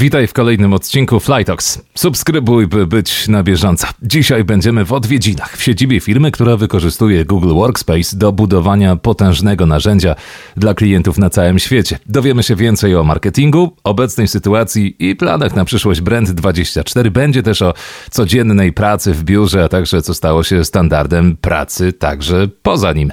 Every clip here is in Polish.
Witaj w kolejnym odcinku Flytox. Subskrybuj, by być na bieżąco. Dzisiaj będziemy w odwiedzinach w siedzibie firmy, która wykorzystuje Google Workspace do budowania potężnego narzędzia dla klientów na całym świecie. Dowiemy się więcej o marketingu, obecnej sytuacji i planach na przyszłość Brand24. Będzie też o codziennej pracy w biurze, a także co stało się standardem pracy także poza nim.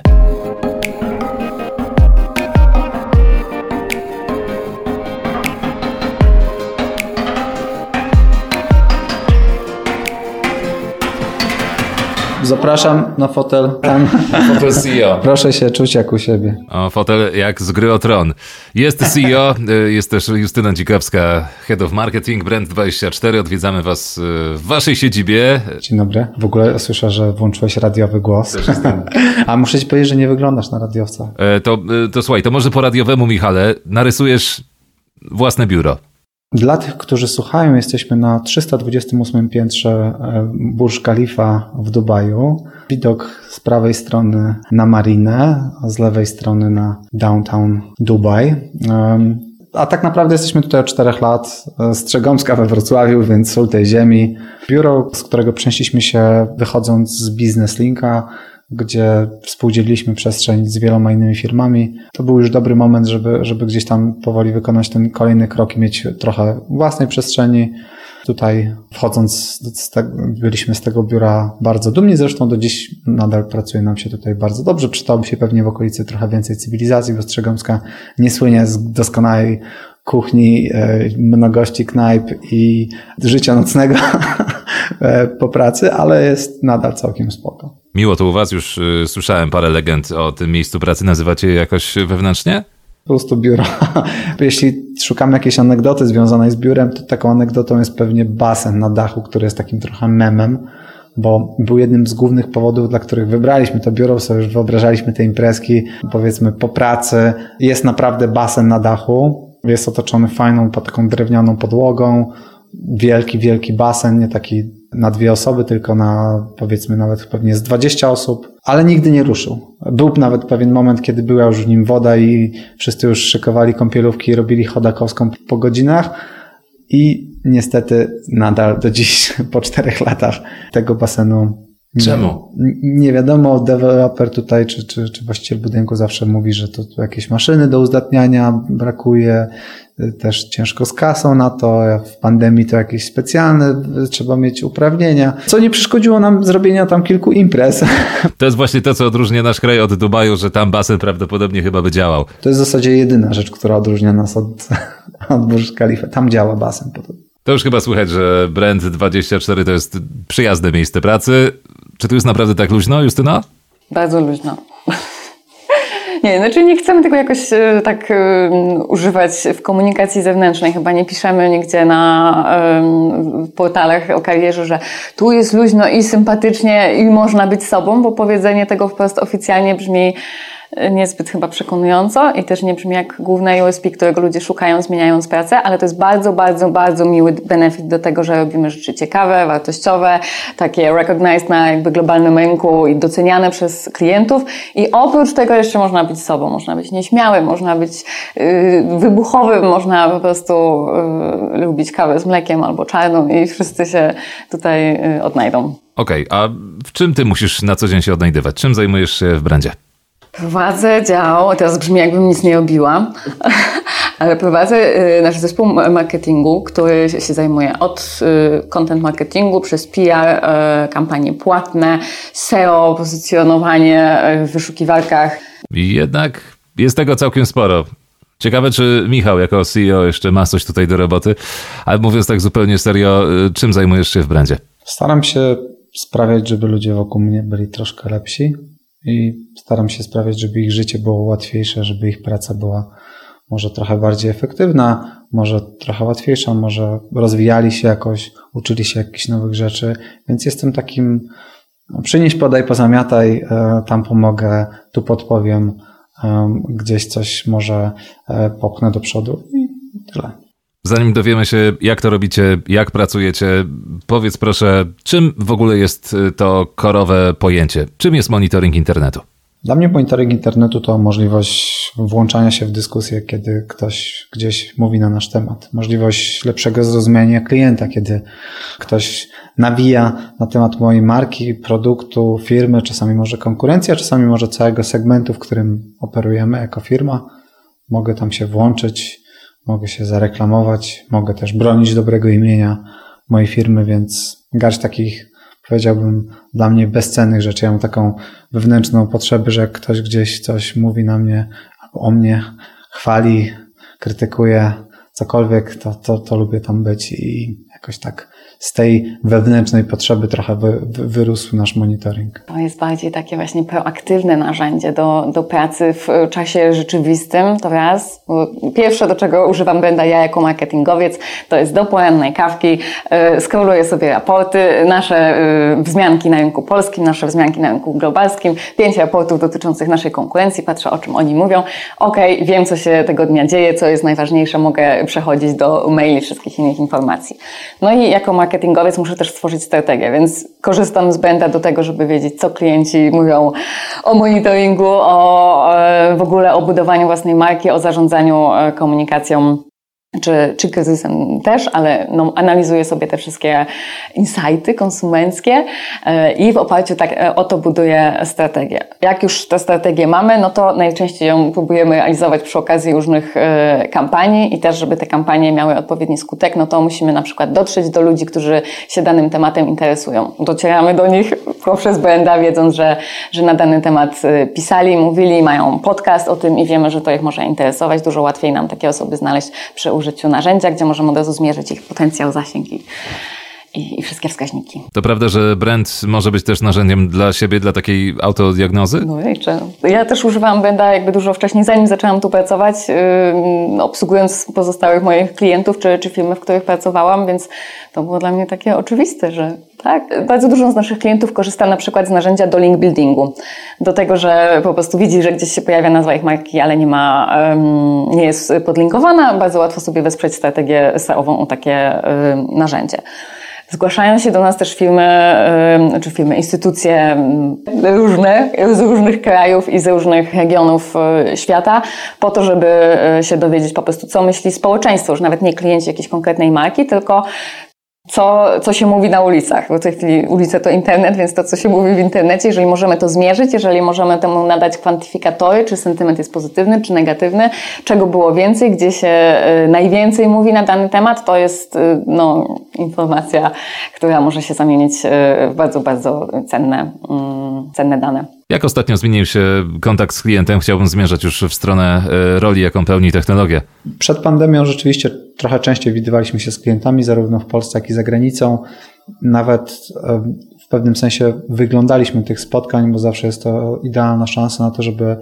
Zapraszam na fotel tam. Fotel CEO. Proszę się czuć jak u siebie. O, fotel jak z gry o tron. Jest CEO, y, jest też Justyna Dzikowska, Head of Marketing, Brand24. Odwiedzamy Was y, w Waszej siedzibie. Dzień dobry. W ogóle słyszę, że włączyłeś radiowy głos. A muszę Ci powiedzieć, że nie wyglądasz na radiowca. E, to, y, to słuchaj, to może po radiowemu, Michale, narysujesz własne biuro. Dla tych, którzy słuchają, jesteśmy na 328 piętrze e, Burj Khalifa w Dubaju. Widok z prawej strony na marinę, a z lewej strony na downtown Dubaj. A tak naprawdę jesteśmy tutaj od czterech lat, e, z Trzegomska we Wrocławiu, więc sól tej ziemi. Biuro, z którego przenieśliśmy się wychodząc z Business Linka, gdzie współdzieliliśmy przestrzeń z wieloma innymi firmami. To był już dobry moment, żeby, żeby gdzieś tam powoli wykonać ten kolejny krok i mieć trochę własnej przestrzeni. Tutaj wchodząc, z te, byliśmy z tego biura bardzo dumni, zresztą do dziś nadal pracuje nam się tutaj bardzo dobrze. Przydałoby się pewnie w okolicy trochę więcej cywilizacji, bo Strzegomska nie słynie z doskonałej kuchni, e, mnogości knajp i życia nocnego e, po pracy, ale jest nadal całkiem spoko. Miło to u was, już y, słyszałem parę legend o tym miejscu pracy. Nazywacie je jakoś wewnętrznie? Po prostu biuro. Jeśli szukamy jakiejś anegdoty związanej z biurem, to taką anegdotą jest pewnie basen na dachu, który jest takim trochę memem, bo był jednym z głównych powodów, dla których wybraliśmy to biuro, sobie już wyobrażaliśmy te imprezki, powiedzmy po pracy. Jest naprawdę basen na dachu, jest otoczony fajną, taką drewnianą podłogą, wielki, wielki basen, nie taki na dwie osoby, tylko na powiedzmy nawet pewnie z 20 osób, ale nigdy nie ruszył. Był nawet pewien moment, kiedy była już w nim woda i wszyscy już szykowali kąpielówki i robili chodakowską po godzinach i niestety nadal do dziś, po czterech latach tego basenu Czemu? Nie, nie wiadomo, deweloper tutaj, czy, czy, czy właściciel budynku zawsze mówi, że to, jakieś maszyny do uzdatniania brakuje, też ciężko z kasą na to, w pandemii to jakieś specjalne, trzeba mieć uprawnienia, co nie przeszkodziło nam zrobienia tam kilku imprez. To jest właśnie to, co odróżnia nasz kraj od Dubaju, że tam basen prawdopodobnie chyba by działał. To jest w zasadzie jedyna rzecz, która odróżnia nas od, od Burj Khalifa. Tam działa basen podobno. To już chyba słychać, że Brand24 to jest przyjazne miejsce pracy. Czy tu jest naprawdę tak luźno, Justyna? Bardzo luźno. Nie, znaczy nie chcemy tego jakoś e, tak um, używać w komunikacji zewnętrznej. Chyba nie piszemy nigdzie na portalach o karierze, że tu jest luźno i sympatycznie i można być sobą, bo powiedzenie tego wprost oficjalnie brzmi niezbyt chyba przekonująco i też nie brzmi jak główne USP, którego ludzie szukają zmieniając pracę, ale to jest bardzo, bardzo, bardzo miły benefit do tego, że robimy rzeczy ciekawe, wartościowe, takie recognized na jakby globalnym rynku i doceniane przez klientów i oprócz tego jeszcze można być sobą, można być nieśmiałym, można być yy, wybuchowym, można po prostu yy, lubić kawę z mlekiem albo czarną i wszyscy się tutaj yy, odnajdą. Okej, okay, a w czym ty musisz na co dzień się odnajdywać? Czym zajmujesz się w brandzie? Prowadzę dział, teraz brzmi jakbym nic nie robiła, ale prowadzę y, nasz zespół marketingu, który się zajmuje od y, content marketingu przez PR, y, kampanie płatne, SEO, pozycjonowanie w wyszukiwarkach. Jednak jest tego całkiem sporo. Ciekawe, czy Michał jako CEO jeszcze ma coś tutaj do roboty, ale mówiąc tak zupełnie serio, czym zajmujesz się w brandzie? Staram się sprawiać, żeby ludzie wokół mnie byli troszkę lepsi, i staram się sprawiać, żeby ich życie było łatwiejsze, żeby ich praca była może trochę bardziej efektywna, może trochę łatwiejsza, może rozwijali się jakoś, uczyli się jakichś nowych rzeczy, więc jestem takim no, przynieś, podaj, pozamiataj, e, tam pomogę, tu podpowiem, gdzieś coś może e, popchnę do przodu i tyle. Zanim dowiemy się, jak to robicie, jak pracujecie, powiedz proszę, czym w ogóle jest y, to korowe pojęcie? Czym jest monitoring internetu? Dla mnie monitoring internetu to możliwość włączania się w dyskusję, kiedy ktoś gdzieś mówi na nasz temat. Możliwość lepszego zrozumienia klienta, kiedy ktoś nawija na temat mojej marki, produktu, firmy, czasami może konkurencja, czasami może całego segmentu, w którym operujemy jako firma. Mogę tam się włączyć, mogę się zareklamować, mogę też bronić dobrego imienia mojej firmy, więc garść takich powiedziałbym, dla mnie bezcennych rzeczy. Ja mam taką wewnętrzną potrzebę, że ktoś gdzieś coś mówi na mnie albo o mnie, chwali, krytykuje, cokolwiek, to, to, to lubię tam być i jakoś tak z tej wewnętrznej potrzeby trochę wy, wy, wyrósł nasz monitoring. To jest bardziej takie właśnie proaktywne narzędzie do, do pracy w czasie rzeczywistym, to raz. Pierwsze, do czego używam Brenda ja jako marketingowiec, to jest do porannej kawki, yy, scrolluję sobie raporty, nasze yy, wzmianki na rynku polskim, nasze wzmianki na rynku globalskim, pięć raportów dotyczących naszej konkurencji, patrzę o czym oni mówią. Okay, wiem co się tego dnia dzieje, co jest najważniejsze, mogę przechodzić do maili, wszystkich innych informacji. No i jako marketingowiec muszę też stworzyć strategię, więc korzystam z Benda do tego, żeby wiedzieć, co klienci mówią o monitoringu, o e, w ogóle o budowaniu własnej marki, o zarządzaniu e, komunikacją czy, czy kryzysem też, ale no, analizuję sobie te wszystkie insighty konsumenckie e, i w oparciu tak, o to buduję strategię. Jak już tę strategię mamy, no to najczęściej ją próbujemy realizować przy okazji różnych e, kampanii i też, żeby te kampanie miały odpowiedni skutek, no to musimy na przykład dotrzeć do ludzi, którzy się danym tematem interesują. Docieramy do nich poprzez branda, wiedząc, że, że na dany temat pisali, mówili, mają podcast o tym i wiemy, że to ich może interesować. Dużo łatwiej nam takie osoby znaleźć przy użyciu narzędzia, gdzie możemy od razu zmierzyć ich potencjał, zasięg i, i, wszystkie wskaźniki. To prawda, że brand może być też narzędziem dla siebie, dla takiej autodiagnozy? No jeszcze. Ja też używałam Brenda jakby dużo wcześniej, zanim zaczęłam tu pracować, yy, obsługując pozostałych moich klientów czy, czy firmy, w których pracowałam, więc to było dla mnie takie oczywiste, że tak. Bardzo dużo z naszych klientów korzysta na przykład z narzędzia do link buildingu. Do tego, że po prostu widzi, że gdzieś się pojawia nazwa ich marki, ale nie ma, nie jest podlinkowana. Bardzo łatwo sobie wesprzeć strategię SEO-ową o takie narzędzie. Zgłaszają się do nas też firmy, czy firmy, instytucje różne, z różnych krajów i z różnych regionów y, świata, po to, żeby y, się dowiedzieć po prostu, co myśli społeczeństwo, już nawet nie klienci jakiejś konkretnej marki, tylko co, co się mówi na ulicach. Bo w tej chwili ulice to internet, więc to, co się mówi w internecie, jeżeli możemy to zmierzyć, jeżeli możemy temu nadać kwantyfikatory, czy sentyment jest pozytywny, czy negatywny, czego było więcej, gdzie się y, najwięcej mówi na dany temat, to jest y, no, informacja, która może się zamienić y, w bardzo, bardzo cenne, mm, cenne dane. Jak ostatnio zmienił się kontakt z klientem? Chciałbym zmierzać już w stronę roli, jaką pełni technologia. Przed pandemią rzeczywiście trochę częściej widywaliśmy się z klientami, zarówno w Polsce, jak i za granicą. Nawet w pewnym sensie wyglądaliśmy tych spotkań, bo zawsze jest to idealna szansa na to, żeby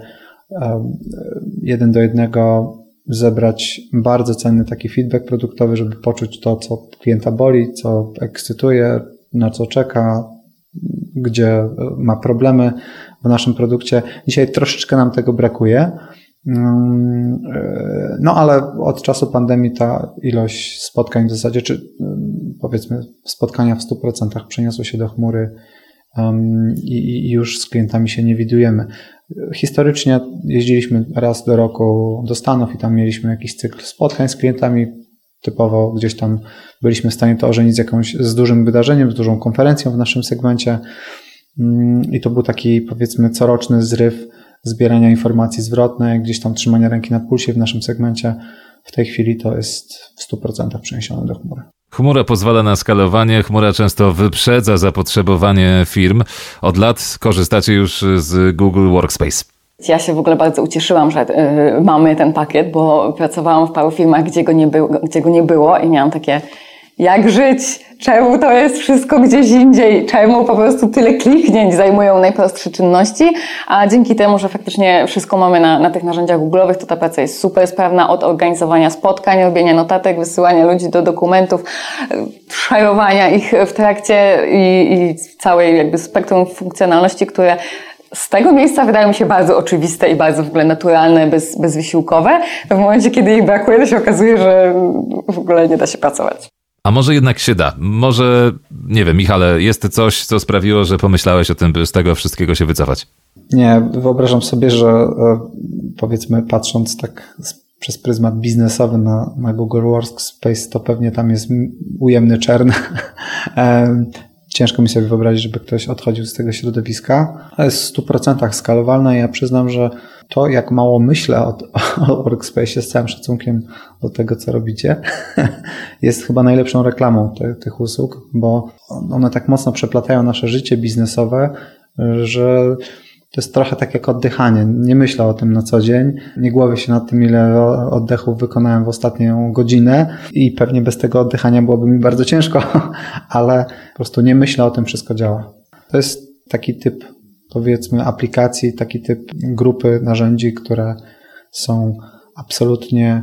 jeden do jednego zebrać bardzo cenny taki feedback produktowy, żeby poczuć to, co klienta boli, co ekscytuje, na co czeka, gdzie ma problemy w naszym produkcie. Dzisiaj troszeczkę nam tego brakuje. Mm, e, no ale od czasu pandemii ta ilość spotkań w zasadzie, czy mm, powiedzmy spotkania w 100% przeniosły się do chmury i już z klientami się nie widujemy. Historycznie jeździliśmy raz do roku do Stanów i tam mieliśmy jakiś cykl spotkań z klientami. Typowo gdzieś tam byliśmy w stanie to ożenić z jakąś, z dużym wydarzeniem, z dużą konferencją w naszym segmencie. Mm, I to był taki powiedzmy coroczny zryw zbierania informacji zwrotnej, gdzieś tam trzymania ręki na pulsie w naszym segmencie. W tej chwili to jest w 100% przeniesione do chmury. Chmura pozwala na skalowanie, chmura często wyprzedza zapotrzebowanie firm. Od lat korzystacie już z Google Workspace. Ja się w ogóle bardzo ucieszyłam, że y, mamy ten pakiet, bo pracowałam w paru firmach, gdzie go nie, było, gdzie go nie było i miałam takie jak żyć, czemu to jest wszystko gdzieś indziej, czemu po prostu tyle kliknięć zajmują najprostsze czynności, a dzięki temu, że faktycznie wszystko mamy na, na tych narzędziach Google'owych, to ta praca jest super sprawna od organizowania spotkań, robienia notatek, wysyłania ludzi do dokumentów, szarowania ich w trakcie i, i całej jakby spektrum funkcjonalności, które z tego miejsca wydają mi się bardzo oczywiste i bardzo w ogóle naturalne, bez, bezwysiłkowe. W momencie, kiedy ich brakuje, to się okazuje, że w ogóle nie da się pracować. A może jednak się da? Może, nie wiem, Michale, jest coś, co sprawiło, że pomyślałeś o tym, by z tego wszystkiego się wycofać? Nie, wyobrażam sobie, że e, powiedzmy patrząc tak przez pryzmat biznesowy na, na Google Workspace, to pewnie tam jest ujemny czern. Ciężko mi sobie wyobrazić, żeby ktoś odchodził z tego środowiska, ale jest w 100% skalowalne i ja przyznam, że to, jak mało myślę o, o Workspace z całym szacunkiem do tego, co robicie, jest chyba najlepszą reklamą te, tych usług, bo one tak mocno przeplatają nasze życie biznesowe, że to jest trochę tak jak oddychanie. Nie myślę o tym na co dzień. Nie głowię się nad tym, ile oddechów wykonałem w ostatnią godzinę i pewnie bez tego oddychania byłoby mi bardzo ciężko, ale po prostu nie myślę o tym, wszystko działa. To jest taki typ, powiedzmy, aplikacji, taki typ grupy narzędzi, które są absolutnie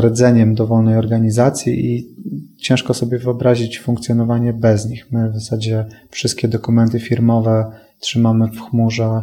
rdzeniem dowolnej organizacji i ciężko sobie wyobrazić funkcjonowanie bez nich. My w zasadzie wszystkie dokumenty firmowe trzymamy w chmurze,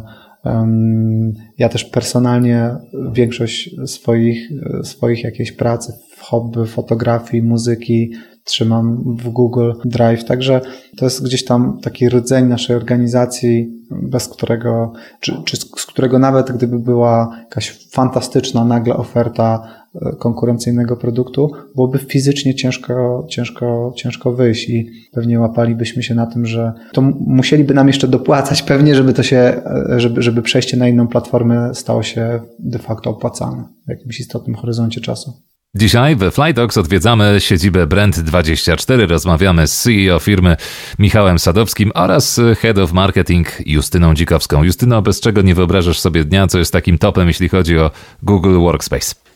ja też personalnie większość swoich, swoich jakiejś pracy hobby, fotografii, muzyki trzymam w Google Drive, także to jest gdzieś tam taki rdzeń naszej organizacji, bez którego, czy, czy z którego nawet gdyby była jakaś fantastyczna nagle oferta konkurencyjnego produktu, byłoby fizycznie ciężko, ciężko, ciężko wyjść i pewnie łapalibyśmy się na tym, że to musieliby nam jeszcze dopłacać pewnie, żeby to się, żeby, żeby przejście na inną platformę stało się de facto opłacalne w jakimś istotnym horyzoncie czasu. Dzisiaj we Flytox odwiedzamy siedzibę Brand24. Rozmawiamy z CEO firmy Michałem Sadowskim oraz Head of Marketing Justyną Dzikowską. Justyno, bez czego nie wyobrażasz sobie dnia, co jest takim topem, jeśli chodzi o Google Workspace?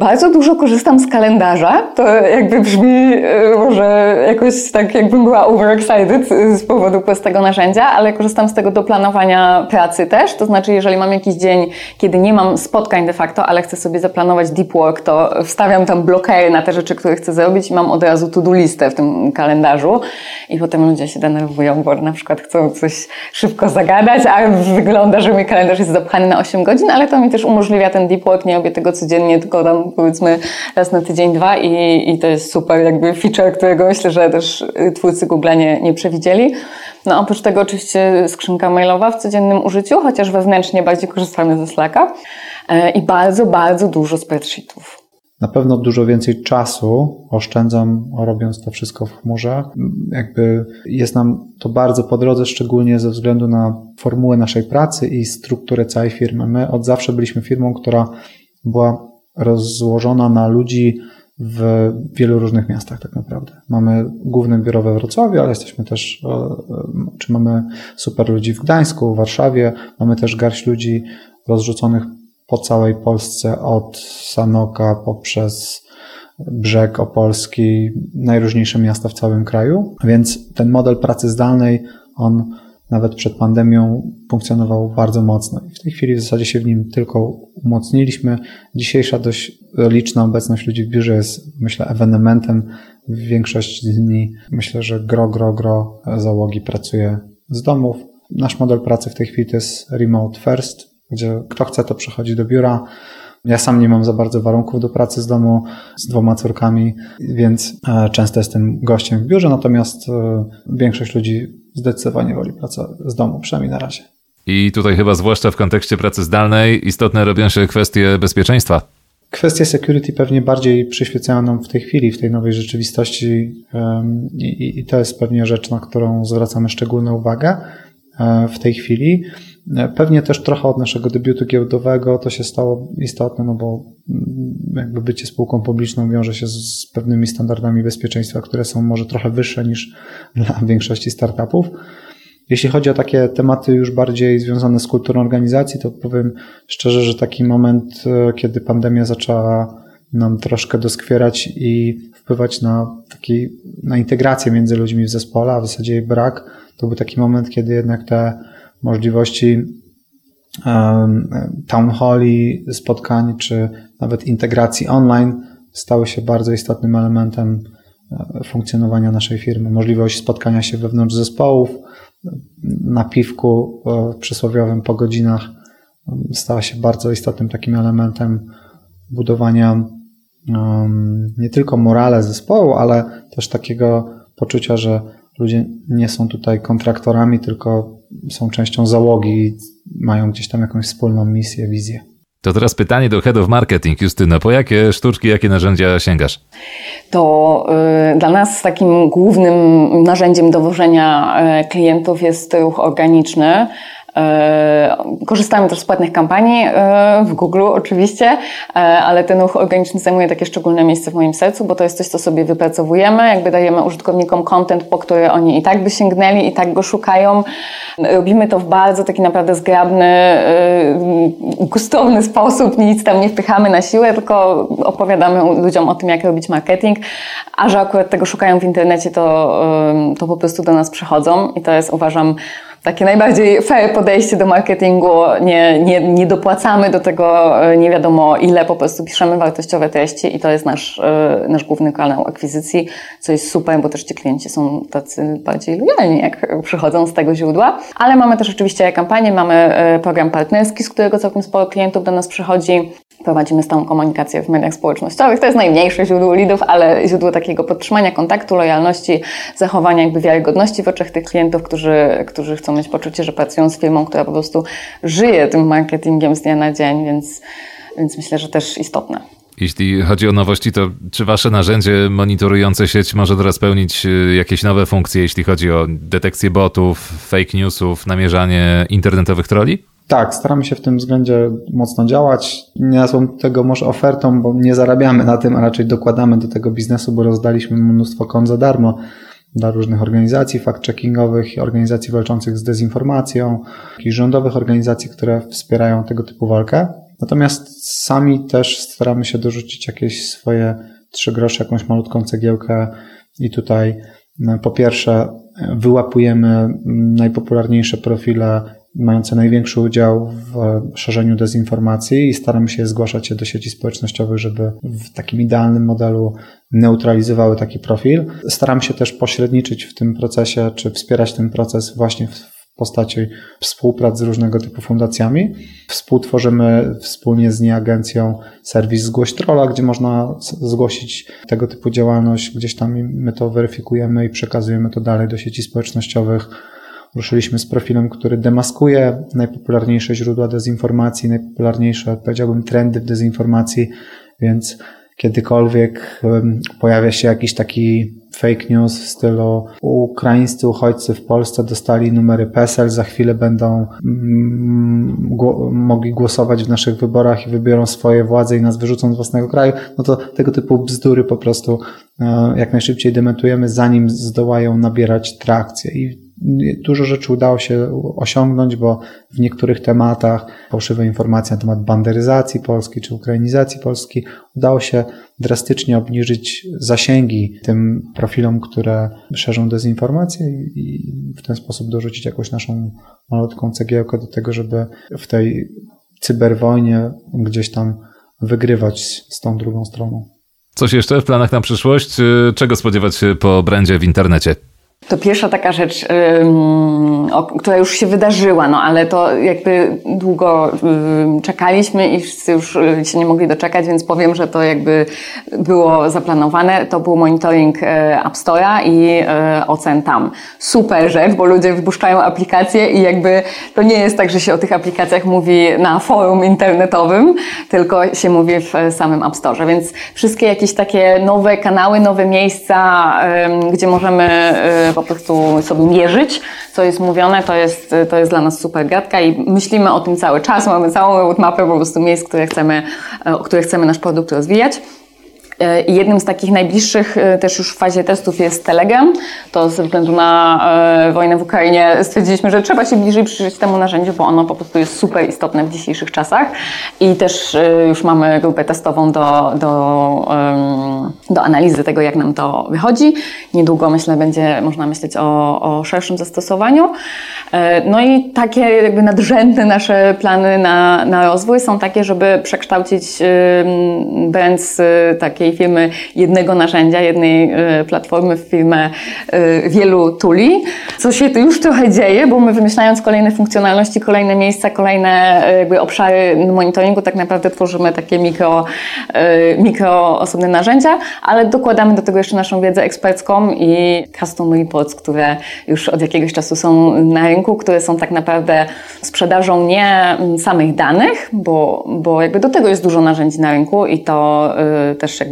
Bardzo dużo korzystam z kalendarza. To jakby brzmi może jakoś tak, jakbym była overexcited z powodu prostego narzędzia, ale korzystam z tego do planowania pracy też. To znaczy, jeżeli mam jakiś dzień, kiedy nie mam spotkań de facto, ale chcę sobie zaplanować deep work, to wstawiam tam blokery na te rzeczy, które chcę zrobić i mam od razu to-do listę w tym kalendarzu. I potem ludzie się denerwują, bo na przykład chcą coś szybko zagadać, a wygląda, że mój kalendarz jest zapchany na 8 godzin, ale to mi też umożliwia ten deep work, nie robię tego codziennie codziennie, tylko tam powiedzmy raz na tydzień, dwa i, i to jest super jakby feature, którego myślę, że też twórcy Google nie, nie przewidzieli. No oprócz tego oczywiście skrzynka mailowa w codziennym użyciu, chociaż wewnętrznie bardziej korzystamy ze Slacka e, i bardzo, bardzo dużo spreadsheetów. Na pewno dużo więcej czasu oszczędzam robiąc to wszystko w chmurze. Jakby jest nam to bardzo po drodze, szczególnie ze względu na formułę naszej pracy i strukturę całej firmy. My od zawsze byliśmy firmą, która była rozłożona na ludzi w wielu różnych miastach tak naprawdę. Mamy główne biuro we Wrocławiu, ale jesteśmy też, czy mamy super ludzi w Gdańsku, w Warszawie, mamy też garść ludzi rozrzuconych po całej Polsce od Sanoka poprzez Brzeg Opolski, najróżniejsze miasta w całym kraju, więc ten model pracy zdalnej, on nawet przed pandemią funkcjonował bardzo mocno i w tej chwili w zasadzie się w nim tylko umocniliśmy. Dzisiejsza dość liczna obecność ludzi w biurze jest, myślę, ewenementem. W większość dni myślę, że gro, gro, gro załogi pracuje z domów. Nasz model pracy w tej chwili to jest remote first, gdzie kto chce, to przychodzi do biura. Ja sam nie mam za bardzo warunków do pracy z domu z dwoma córkami, więc e, często jestem gościem w biurze, natomiast e, większość ludzi zdecydowanie woli pracę z domu, przynajmniej na razie. I tutaj chyba zwłaszcza w kontekście pracy zdalnej istotne robią się kwestie bezpieczeństwa. Kwestie security pewnie bardziej przyświecają nam w tej chwili, w tej nowej rzeczywistości i, to jest pewnie rzecz, na którą zwracamy szczególną uwagę e, w tej chwili. Pewnie też trochę od naszego debiutu giełdowego to się stało istotne, no bo mm, jakby bycie spółką publiczną wiąże się z pewnymi standardami bezpieczeństwa, które są może trochę wyższe niż dla większości startupów. Jeśli chodzi o takie tematy już bardziej związane z kulturą organizacji, to powiem szczerze, że taki moment, e, kiedy pandemia zaczęła nam troszkę doskwierać i wpływać na taki, na integrację między ludźmi w zespole, a w zasadzie jej brak, to był taki moment, kiedy jednak te możliwości town halli, spotkań, czy nawet integracji online stały się bardzo istotnym elementem e, funkcjonowania naszej firmy. Możliwość spotkania się wewnątrz zespołów, na piwku e, przysłowiowym po godzinach stała się bardzo istotnym takim elementem budowania nie tylko morale zespołu, ale też takiego poczucia, że ludzie nie są tutaj kontraktorami, tylko są częścią załogi, mają gdzieś tam jakąś wspólną misję, wizję. To teraz pytanie do Head of Marketing. Justyno, po jakie sztuczki, jakie narzędzia sięgasz? To y, dla nas takim głównym narzędziem dowożenia y, klientów jest ruch organiczny. E, korzystamy też z płatnych kampanii e, w Google oczywiście, e, ale ten ruch organiczny zajmuje takie szczególne miejsce w moim sercu, bo to jest coś, co sobie wypracowujemy, jakby dajemy użytkownikom content, po który oni i tak by sięgnęli, i tak go szukają. Robimy to w bardzo taki naprawdę zgrabny, gustowny sposób, nic tam nie wpychamy na siłę, tylko opowiadamy ludziom o tym, jak robić marketing, a że akurat tego szukają w internecie, to, to po prostu do nas przychodzą i to jest uważam takie najbardziej fair podejście do marketingu. Nie, nie, nie dopłacamy do tego e, nie wiadomo ile, po prostu piszemy wartościowe treści i to jest nasz, e, nasz główny kanał akwizycji, co jest super, bo też ci klienci są tacy bardziej lojalni, jak przychodzą z tego źródła. Ale mamy też oczywiście kampanię, mamy e, program partnerski, z którego całkiem sporo klientów do nas przychodzi. Prowadzimy stałą komunikację w mediach społecznościowych. To jest najmniejsze źródło lidów, ale źródło takiego podtrzymania kontaktu, lojalności, zachowania jakby wiarygodności w oczach tych klientów, którzy, którzy chcą mieć poczucie, że pracują z firmą, która po prostu żyje tym marketingiem z dnia na dzień, więc, więc myślę, że też istotne. Jeśli chodzi o nowości, to czy wasze narzędzie monitorujące sieć może teraz pełnić y, jakieś nowe funkcje, jeśli chodzi o detekcję botów, fake newsów, namierzanie internetowych troli? Tak, staramy się w tym względzie mocno działać. Nie nazwą tego może ofertą, bo nie zarabiamy na tym, a raczej dokładamy do tego biznesu, bo rozdaliśmy mnóstwo kont za darmo dla różnych organizacji fact-checkingowych, organizacji walczących z dezinformacją, i rządowych organizacji, które wspierają tego typu walkę. Natomiast sami też staramy się dorzucić jakieś swoje trzy grosze, jakąś malutką cegiełkę i tutaj no, po pierwsze wyłapujemy najpopularniejsze profile mające największy udział w szerzeniu dezinformacji i staramy się zgłaszać je do sieci społecznościowych, żeby w takim idealnym modelu neutralizowały taki profil. Staram się też pośredniczyć w tym procesie, czy wspierać ten proces właśnie w postaci współpracy z różnego typu fundacjami. Współtworzymy wspólnie z nie agencją serwis Zgłoś Trolla, gdzie można zgłosić tego typu działalność. Gdzieś tam my to weryfikujemy i przekazujemy to dalej do sieci społecznościowych Ruszyliśmy z profilem, który demaskuje najpopularniejsze źródła dezinformacji, najpopularniejsze, powiedziałbym, trendy w dezinformacji, więc kiedykolwiek pojawia się jakiś taki fake news w stylu ukraińscy uchodźcy w Polsce dostali numery PESEL, za chwilę będą mm, mogli głosować w naszych wyborach i wybiorą swoje władze i nas wyrzucą z własnego kraju, no to tego typu bzdury po prostu e, jak najszybciej dementujemy, zanim zdołają nabierać trakcję. I Dużo rzeczy udało się osiągnąć, bo w niektórych tematach, fałszywe informacje na temat banderyzacji Polski czy ukrainizacji Polski, udało się drastycznie obniżyć zasięgi tym profilom, które szerzą dezinformację i w ten sposób dorzucić jakąś naszą malutką cegiełkę do tego, żeby w tej cyberwojnie gdzieś tam wygrywać z tą drugą stroną. Coś jeszcze w planach na przyszłość? Czego spodziewać się po brandzie w internecie? To pierwsza taka rzecz, która już się wydarzyła, no ale to jakby długo czekaliśmy i wszyscy już y, się nie mogli doczekać, więc powiem, że to jakby było zaplanowane. To był monitoring e, App Store'a i e, ocen tam. Super rzecz, bo ludzie wypuszczają aplikacje i jakby to nie jest tak, że się o tych aplikacjach mówi na forum internetowym, tylko się mówi w samym App Store. Więc wszystkie jakieś takie nowe kanały, nowe miejsca, gdzie możemy e, po prostu sobie mierzyć, co jest mówione, to jest, to jest dla nas super gadka i myślimy o tym cały czas. Mamy całą roadmapę po prostu miejsc, które chcemy, które chcemy nasz produkt rozwijać. E, jednym z takich najbliższych e, też już w fazie testów jest Telegram. To ze względu na e, wojnę w Ukrainie stwierdziliśmy, że trzeba się bliżej przyjrzeć temu narzędziu, bo ono po prostu jest super istotne w dzisiejszych czasach. I też już mamy grupę testową do, do, do analizy tego, jak nam to wychodzi. Niedługo myślę, będzie można myśleć o, o szerszym zastosowaniu. No i takie jakby nadrzędne nasze plany na, na rozwój są takie, żeby przekształcić brand z takiej takiej firmy jednego narzędzia, jednej y, platformy w firmę y, wielu tuli, co się już trochę dzieje, bo my wymyślając kolejne funkcjonalności, kolejne miejsca, kolejne jakby obszary monitoringu, tak naprawdę tworzymy takie mikro, mikro osobne narzędzia, ale dokładamy do tego jeszcze naszą wiedzę ekspercką i custom reports, które już od jakiegoś czasu są na rynku, które są tak naprawdę sprzedażą nie mm, samych danych, bo, bo jakby do tego jest dużo narzędzi na rynku i to y, też jakby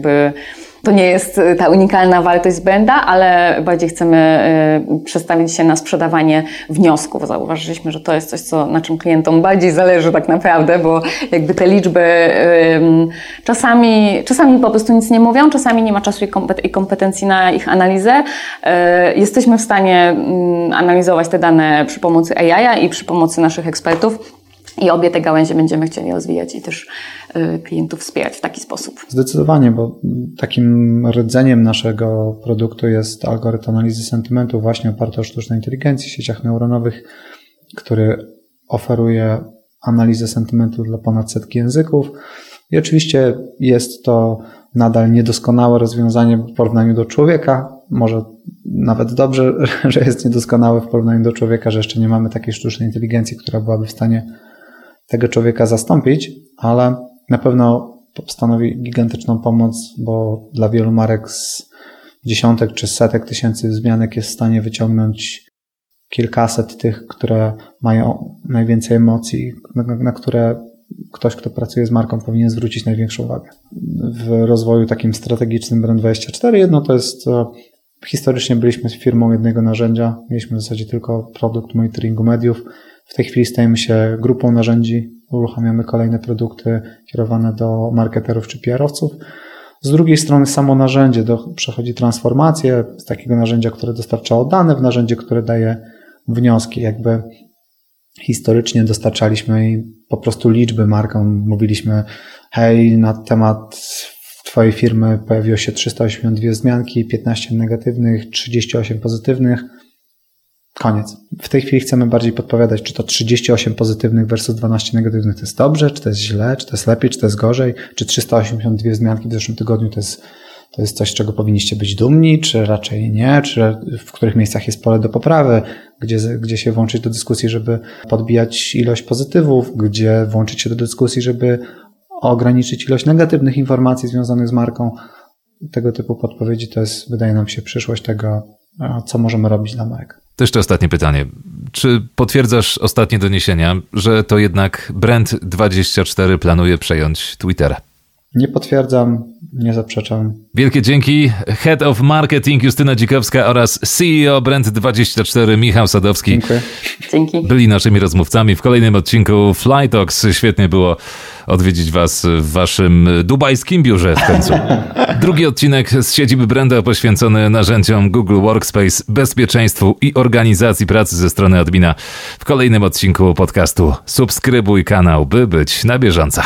to nie jest y, ta unikalna wartość branda, ale bardziej chcemy y, przestawić się na sprzedawanie wniosków. Zauważyliśmy, że to jest coś, co, na czym klientom bardziej zależy tak naprawdę, bo jakby te liczby czasami, czasami po prostu nic nie mówią, czasami nie ma czasu i kompetencji na ich analizę. Y, jesteśmy w stanie analizować te dane przy pomocy AI i przy pomocy naszych ekspertów i obie te gałęzie będziemy chcieli rozwijać i też y, klientów wspierać w taki sposób. Zdecydowanie, bo takim rdzeniem naszego produktu jest algorytm analizy sentymentu właśnie oparty o sztucznej inteligencji, sieciach neuronowych, który oferuje analizę sentymentu dla ponad setki języków. I oczywiście jest to nadal niedoskonałe rozwiązanie w porównaniu do człowieka. Może nawet dobrze, że jest niedoskonałe w porównaniu do człowieka, że jeszcze nie mamy takiej sztucznej inteligencji, która byłaby w stanie tego człowieka zastąpić, ale na pewno stanowi gigantyczną pomoc, bo dla wielu marek z dziesiątek czy setek tysięcy wzmianek jest w stanie wyciągnąć kilkaset tych, które mają najwięcej emocji, na, na które ktoś, kto pracuje z marką, powinien zwrócić największą uwagę. W rozwoju takim strategicznym Brand24 jedno to jest e, historycznie byliśmy firmą jednego narzędzia, mieliśmy w zasadzie tylko produkt monitoringu mediów, w tej chwili stajemy się grupą narzędzi, uruchamiamy kolejne produkty kierowane do marketerów czy PR-owców. Z drugiej strony samo narzędzie do, przechodzi transformację z takiego narzędzia, które dostarczało dane, w narzędzie, które daje wnioski. Jakby historycznie dostarczaliśmy po prostu liczby markom. Mówiliśmy, hej, na temat Twojej firmy pojawiło się 382 zmianki, 15 negatywnych, 38 pozytywnych Koniec. W tej chwili chcemy bardziej podpowiadać, czy to 38 pozytywnych versus 12 negatywnych. To jest dobrze, czy to jest źle, czy to jest lepiej, czy to jest gorzej, czy 382 zmianki w zeszłym tygodniu to jest, to jest coś, czego powinniście być dumni, czy raczej nie, czy w których miejscach jest pole do poprawy, gdzie, gdzie się włączyć do dyskusji, żeby podbijać ilość pozytywów, gdzie włączyć się do dyskusji, żeby ograniczyć ilość negatywnych informacji związanych z marką. Tego typu podpowiedzi to jest, wydaje nam się, przyszłość tego, co możemy robić dla marek. To jeszcze ostatnie pytanie. Czy potwierdzasz ostatnie doniesienia, że to jednak Brand24 planuje przejąć Twittera? Nie potwierdzam, nie zaprzeczam. Wielkie dzięki. Head of Marketing Justyna Dzikowska oraz CEO Brand24 Michał Sadowski. Dziękuję. Dzięki. Byli naszymi rozmówcami w kolejnym odcinku Fly Talks. Świetnie było odwiedzić Was w Waszym dubajskim biurze w końcu. Drugi odcinek z siedziby Brenda poświęcony narzędziom Google Workspace, bezpieczeństwu i organizacji pracy ze strony admina. W kolejnym odcinku podcastu subskrybuj kanał, by być na bieżąco.